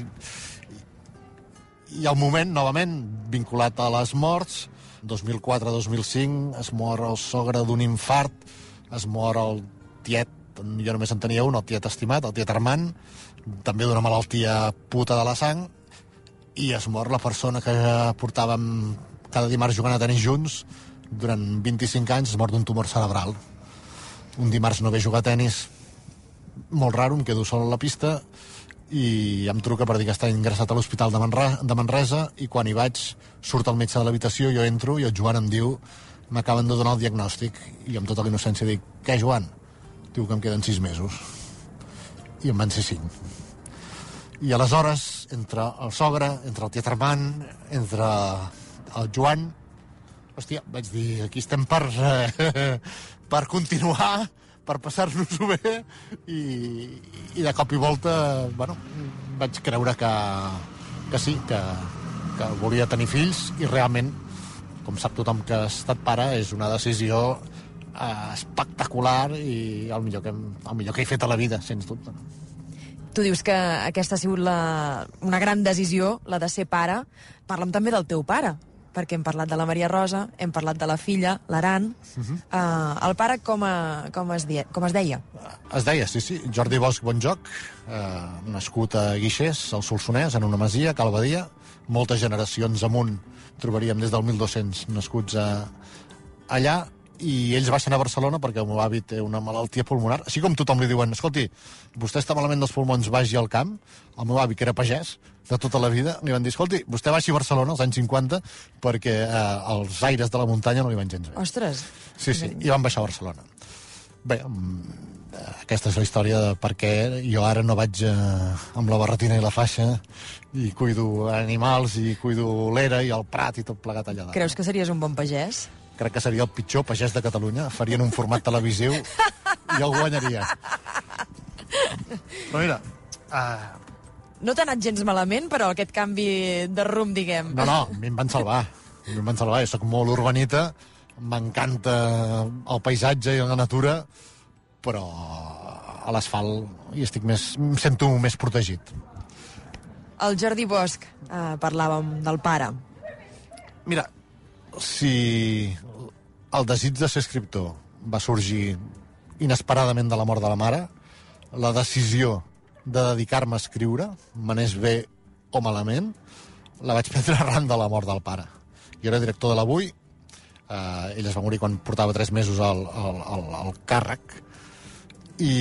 i el moment, novament, vinculat a les morts, 2004-2005 es mor el sogre d'un infart, es mor el tiet, jo només en tenia un, el tiet estimat, el tiet Armand, també d'una malaltia puta de la sang, i es mor la persona que portàvem cada dimarts jugant a tenis junts durant 25 anys, es mor d'un tumor cerebral. Un dimarts no ve jugar a tenis, molt raro, em quedo sol a la pista i em truca per dir que està ingressat a l'Hospital de, Manra de Manresa i quan hi vaig surt el metge de l'habitació, jo entro i el Joan em diu m'acaben de donar el diagnòstic i amb tota la innocència dic, què Joan? Diu que em queden sis mesos. I em van ser cinc. I aleshores, entre el sogre, entre el tiet Armand, entre el Joan, hòstia, vaig dir, aquí estem per, eh, *laughs* per continuar, per passar-nos-ho bé, i, i de cop i volta, bueno, vaig creure que, que sí, que, que volia tenir fills, i realment, com sap tothom que ha estat pare, és una decisió eh, espectacular i el millor, que, hem- el millor que he fet a la vida, sens dubte. Tu dius que aquesta ha sigut la, una gran decisió, la de ser pare. Parla'm també del teu pare, perquè hem parlat de la Maria Rosa, hem parlat de la filla, l'Aran. Uh -huh. uh, el pare com, a, com, es die, com es deia? Es deia, sí, sí, Jordi Bosch Bonjoc, eh, nascut a Guixers, al Solsonès, en una masia, Calvadia. Moltes generacions amunt trobaríem des del 1200 nascuts a, allà i ells baixen a Barcelona perquè el meu avi té una malaltia pulmonar. Així com tothom li diuen, escolti, vostè està malament dels pulmons, vagi al camp. El meu avi, que era pagès de tota la vida, li van dir, escolti, vostè baixi a Barcelona als anys 50 perquè eh, els aires de la muntanya no li van gens bé. Ostres, Sí, sí, i van baixar a Barcelona. Bé, mm, aquesta és la història de per què jo ara no vaig eh, amb la barretina i la faixa i cuido animals i cuido l'era i el prat i tot plegat allà dalt. creus que series un bon pagès? Crec que seria el pitjor pagès de Catalunya. Farien un format televisiu i el guanyaria. Però mira, uh, No t'ha anat gens malament, però aquest canvi de rumb, diguem. no, no, a mi em van salvar. A mi em van salvar. Jo soc molt urbanita, m'encanta el paisatge i la natura, però a l'asfalt hi estic més, em sento més protegit. El Jordi Bosch, eh, parlàvem del pare. Mira, si el desig de ser escriptor va sorgir inesperadament de la mort de la mare, la decisió de dedicar-me a escriure, m'anés bé o malament, la vaig prendre arran de la mort del pare. Jo era director de l'Avui, eh, ell es va morir quan portava tres mesos al, al, al, al càrrec, i,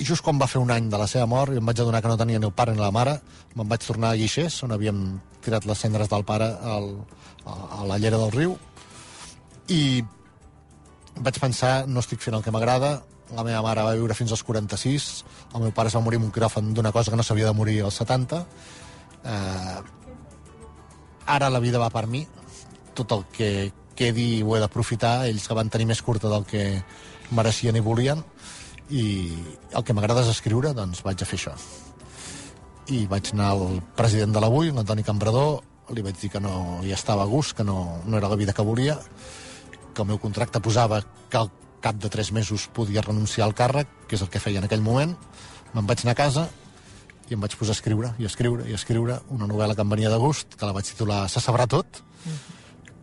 i just quan va fer un any de la seva mort i em vaig adonar que no tenia ni el pare ni la mare, me'n vaig tornar a Guixers, on havíem tirat les cendres del pare al, a, a la llera del riu, i vaig pensar, no estic fent el que m'agrada, la meva mare va viure fins als 46, el meu pare es va morir amb un quiròfan d'una cosa que no s'havia de morir als 70, eh, ara la vida va per mi, tot el que quedi ho he d'aprofitar, ells que van tenir més curta del que mereixien i volien, i el que m'agrada és escriure, doncs vaig a fer això. I vaig anar al president de l'Avui, l'Antoni Cambrador, li vaig dir que no hi estava a gust, que no, no era la vida que volia, que el meu contracte posava que al cap de tres mesos podia renunciar al càrrec, que és el que feia en aquell moment. Me'n vaig anar a casa i em vaig posar a escriure, i a escriure, i a escriure una novel·la que em venia de gust, que la vaig titular Se sabrà tot,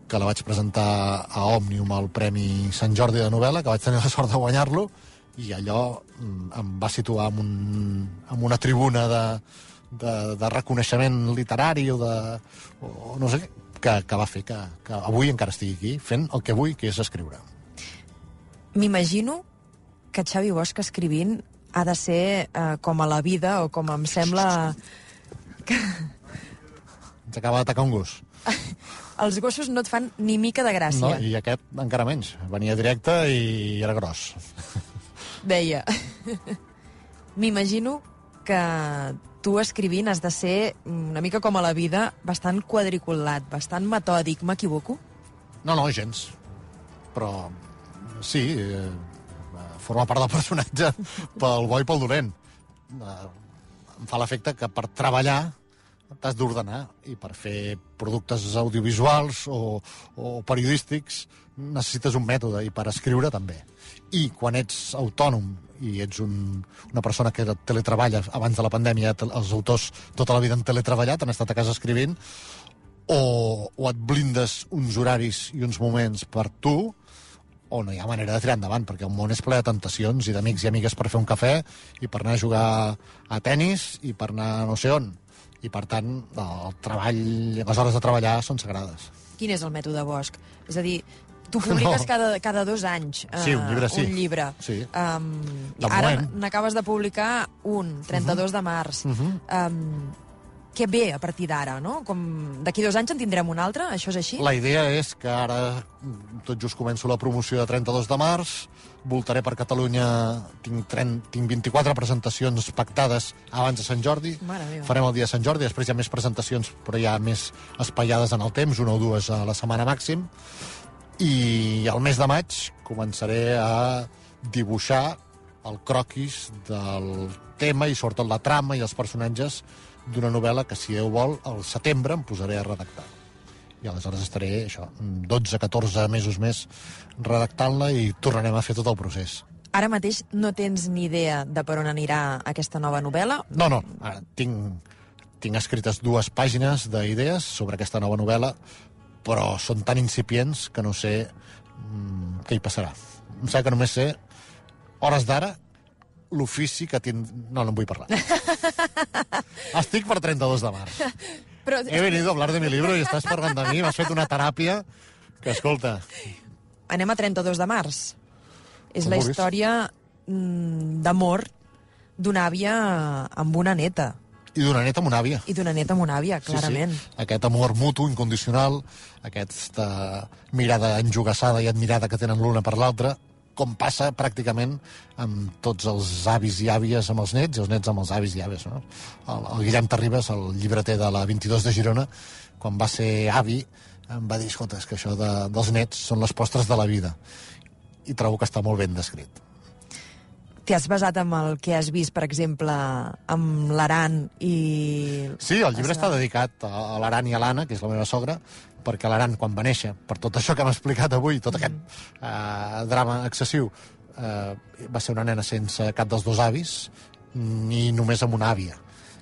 que la vaig presentar a Òmnium al Premi Sant Jordi de novel·la, que vaig tenir la sort de guanyar-lo, i allò mm, em va situar en, un, en una tribuna de, de, de reconeixement literari o de... O, no sé què, que, que va fer que, que avui encara estigui aquí fent el que vull, que és escriure. M'imagino que Xavi Bosch escrivint ha de ser eh, com a la vida o com em sembla... Ens acaba d'atacar un gos. *laughs* Els gossos no et fan ni mica de No, gràcia, I aquest encara menys. Venia directe i era gros. *laughs* deia. M'imagino que tu escrivint has de ser una mica com a la vida, bastant quadriculat, bastant metòdic. M'equivoco? No, no, gens. Però sí, eh, forma part del personatge pel bo i pel dolent. Eh, em fa l'efecte que per treballar t'has d'ordenar i per fer productes audiovisuals o, o periodístics necessites un mètode i per escriure també. I quan ets autònom i ets un, una persona que teletreballa abans de la pandèmia, els autors tota la vida han teletreballat, han estat a casa escrivint, o, o et blindes uns horaris i uns moments per tu, o no hi ha manera de tirar endavant, perquè el món és ple de tentacions i d'amics i amigues per fer un cafè i per anar a jugar a tennis i per anar no sé on. I, per tant, el treball, les hores de treballar són sagrades. Quin és el mètode Bosch? És a dir, tu publiques No. cada, cada dos anys eh, Sí, un llibre sí. un llibre. Sí. Um, De ara n'acabes de publicar un, 32 de març. Uh -huh. um, què ve a partir d'ara, no? Com D'aquí dos anys en tindrem un altre? Això és així? La idea és que ara tot just començo la promoció de 32 de març, voltaré per Catalunya, tinc, 30, tinc 24 presentacions pactades abans de Sant Jordi, farem el dia de Sant Jordi, després hi ha més presentacions, però ja més espaiades en el temps, una o dues a la setmana màxim, i al mes de maig començaré a dibuixar el croquis del tema i sobretot la trama i els personatges d'una novel·la que, si Déu vol, al setembre em posaré a redactar. I aleshores estaré, això, 12-14 mesos més redactant-la i tornarem a fer tot el procés. Ara mateix no tens ni idea de per on anirà aquesta nova novel·la? No, no, ara tinc, tinc escrites dues pàgines d'idees sobre aquesta nova novel·la, però són tan incipients que no sé mm, què hi passarà. Em sembla que només sé, hores d'ara, l'ofici que tinc... No, no en vull parlar. *laughs* Estic per 32 de març. Però He venido a hablar de mi libro y estás parlant de mi, m'has fet una teràpia Que escolta, Anem a 32 de març. És Com la vulguis. història mm, d'amor d'una àvia amb una neta. I d'una neta amb una àvia. I d'una neta amb una àvia, clarament. Sí, sí. Aquest amor mutu, incondicional, aquesta mirada enjugassada i admirada que tenen l'una per l'altra, com passa pràcticament amb tots els avis i àvies amb els nets i els nets amb els avis i àvies. No? El, el Guillem Terribas, el llibreter de la 22 de Girona, quan va ser avi, em va dir, escolta, és que això de, dels nets són les postres de la vida. I trobo que està molt ben descrit. T'hi has basat en el que has vist, per exemple, amb l'Aran i... Sí, el llibre està dedicat a l'Aran i a l'Anna, que és la meva sogra, perquè l'Aran, quan va néixer, per tot això que hem explicat avui, tot aquest eh, drama excessiu, eh, va ser una nena sense cap dels dos avis, ni només amb una àvia.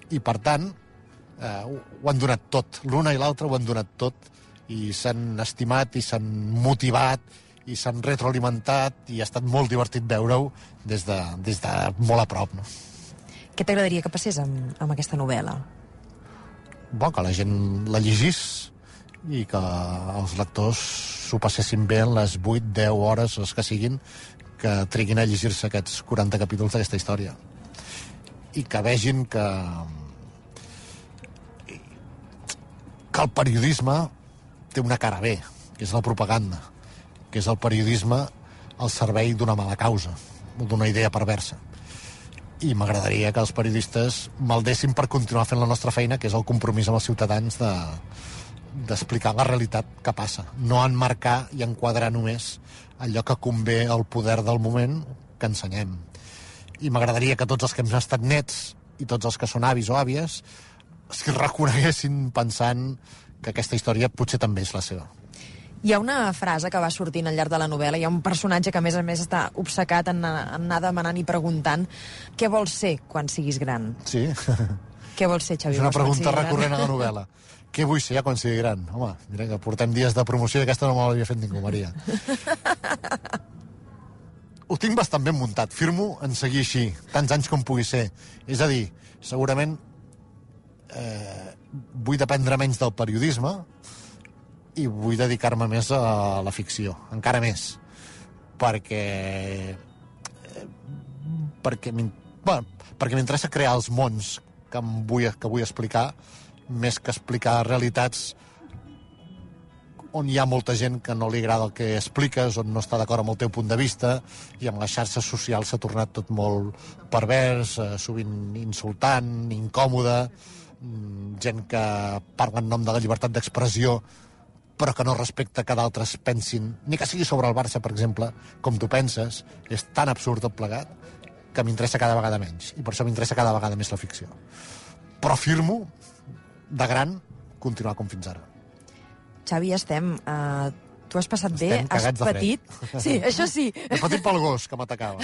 I, per tant, ho ho han donat tot. L'una i l'altra ho han donat tot, i s'han estimat, i s'han motivat, i s'han retroalimentat, i ha estat molt divertit veure-ho des, de, des de molt a prop. No? Què t'agradaria que passés amb, amb aquesta novel·la? bo, que la gent la llegís i que els lectors s'ho passessin bé en les 8, 10 hores, les que siguin, que triguin a llegir-se aquests 40 capítols d'aquesta història. I que vegin que que el periodisme té una cara bé, que és la propaganda, que és el periodisme al servei d'una mala causa, d'una idea perversa i m'agradaria que els periodistes maldessin per continuar fent la nostra feina, que és el compromís amb els ciutadans de d'explicar la realitat que passa, no enmarcar i enquadrar només allò que convé al poder del moment que ensenyem. I m'agradaria que tots els que hem estat nets i tots els que són avis o àvies es reconeguessin pensant que aquesta història potser també és la seva. Hi ha una frase que va sortint al llarg de la novel·la, hi ha un personatge que a més a més està obcecat en, en anar demanant i preguntant què vols ser quan siguis gran? Sí, *laughs* Què vols ser, Xavi? és una pregunta siguis gran? a la novel·la. *laughs* Què vull ser ja quan sigui gran? Home, mira que portem dies de promoció i aquesta no me l'havia fet ningú, Maria. *laughs* Ho tinc bastant ben muntat. Firmo en seguir així, tants anys com pugui ser. És a dir, segurament eh, vull dependre menys del periodisme i vull dedicar-me més a la ficció, encara més. Perquè... eh, perquè bueno, perquè m'interessa crear els mons que, em vull, que vull explicar més que explicar realitats on hi ha molta gent que no li agrada el que expliques, on no està d'acord amb el teu punt de vista, i amb les xarxes socials s'ha tornat tot molt pervers, eh, sovint insultant, incòmode, mm, gent que parla en nom de la llibertat d'expressió, però que no respecta que d'altres pensin, ni que sigui sobre el Barça, per exemple, com tu penses, és tan absurd tot plegat, que m'interessa cada vegada menys, i per això m'interessa cada vegada més la ficció. Però firmo, de gran, continuar com fins ara. Xavi, estem. Uh, tu has passat bé, Estem has de fred. patit... Sí, *laughs* això sí. He patit pel gos que m'atacava.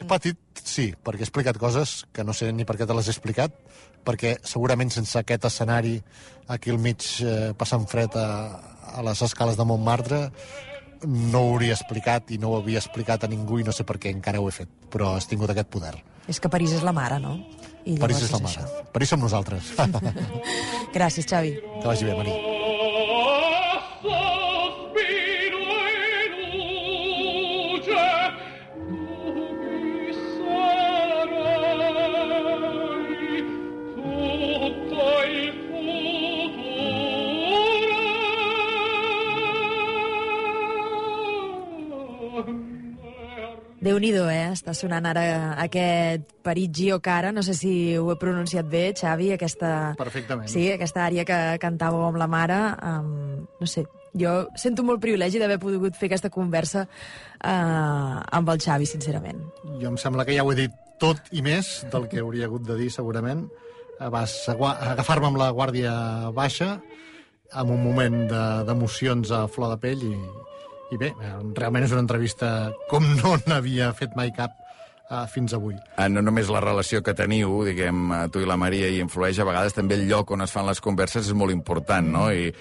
He patit, sí, perquè he explicat coses que no sé ni per què te les he explicat, perquè segurament sense aquest escenari aquí al mig eh, passant fred a, a les escales de Montmartre no ho hauria explicat i no ho havia explicat a ningú i no sé per què encara ho he fet, però has tingut aquest poder. És que París és la mare, no? I París és la mare. París som nosaltres. això. *laughs* Gràcies, Xavi. que vagi bé, Maria. Déu nhi eh? Està sonant ara aquest Parigio Cara, no sé si ho he pronunciat bé, Xavi, aquesta... Perfectament. Sí, aquesta àrea que cantàveu amb la mare. Um, no sé, jo sento molt privilegi d'haver pogut fer aquesta conversa uh, amb el Xavi, sincerament. Jo em sembla que ja ho he dit tot i més del que hauria hagut de dir, segurament. Eh, Vas agafar-me amb la guàrdia baixa, amb un moment de- d'emocions a flor de pell, i, i bé, eh, realment és una entrevista com no n'havia fet mai cap uh, fins avui. Ah, no només la relació que teniu, diguem, eh, tu i la Maria, i influeix, a vegades també el lloc on es fan les converses és molt important, no? I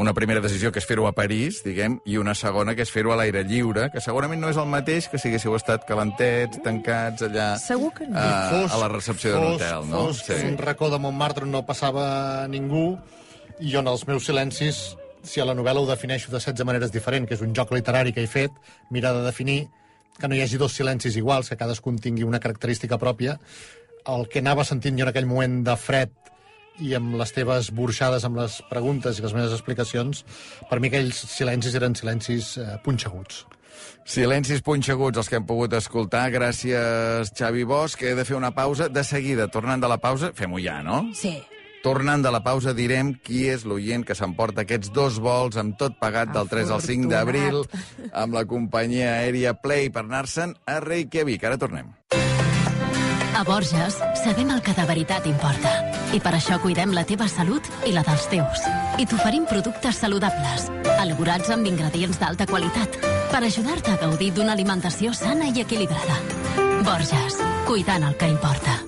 una primera decisió que és fer-ho a París, diguem, i una segona que és fer-ho a l'aire lliure, que segurament no és el mateix que si haguéssiu estat calentets, tancats allà Segur que no. eh, a la recepció d'un fos, hotel, no? Fos un racó de Montmartre on no passava ningú i on els meus silencis si a la novel·la ho defineixo de 16 maneres diferents, que és un joc literari que he fet, mira de definir que no hi hagi dos silencis iguals, que cadascun tingui una característica pròpia. El que anava sentint jo en aquell moment de fred i amb les teves burxades amb les preguntes i les meves explicacions, per mi aquells silencis eren silencis eh, punxeguts. Silencis punxeguts, els que hem pogut escoltar. Gràcies, Xavi Bosch. He de fer una pausa. De seguida, tornant de la pausa, fem-ho ja, no? Sí. Tornant de la pausa direm qui és l'oient que s'emporta aquests dos vols amb tot pagat del 3 al 5 d'abril amb la companyia aèria Play per anar-se'n a Reykjavik. Ara tornem. A Borges sabem el que de veritat importa. I per això cuidem la teva salut i la dels teus. I t'oferim productes saludables, elaborats amb ingredients d'alta qualitat, per ajudar-te a gaudir d'una alimentació sana i equilibrada. Borges, cuidant el que importa.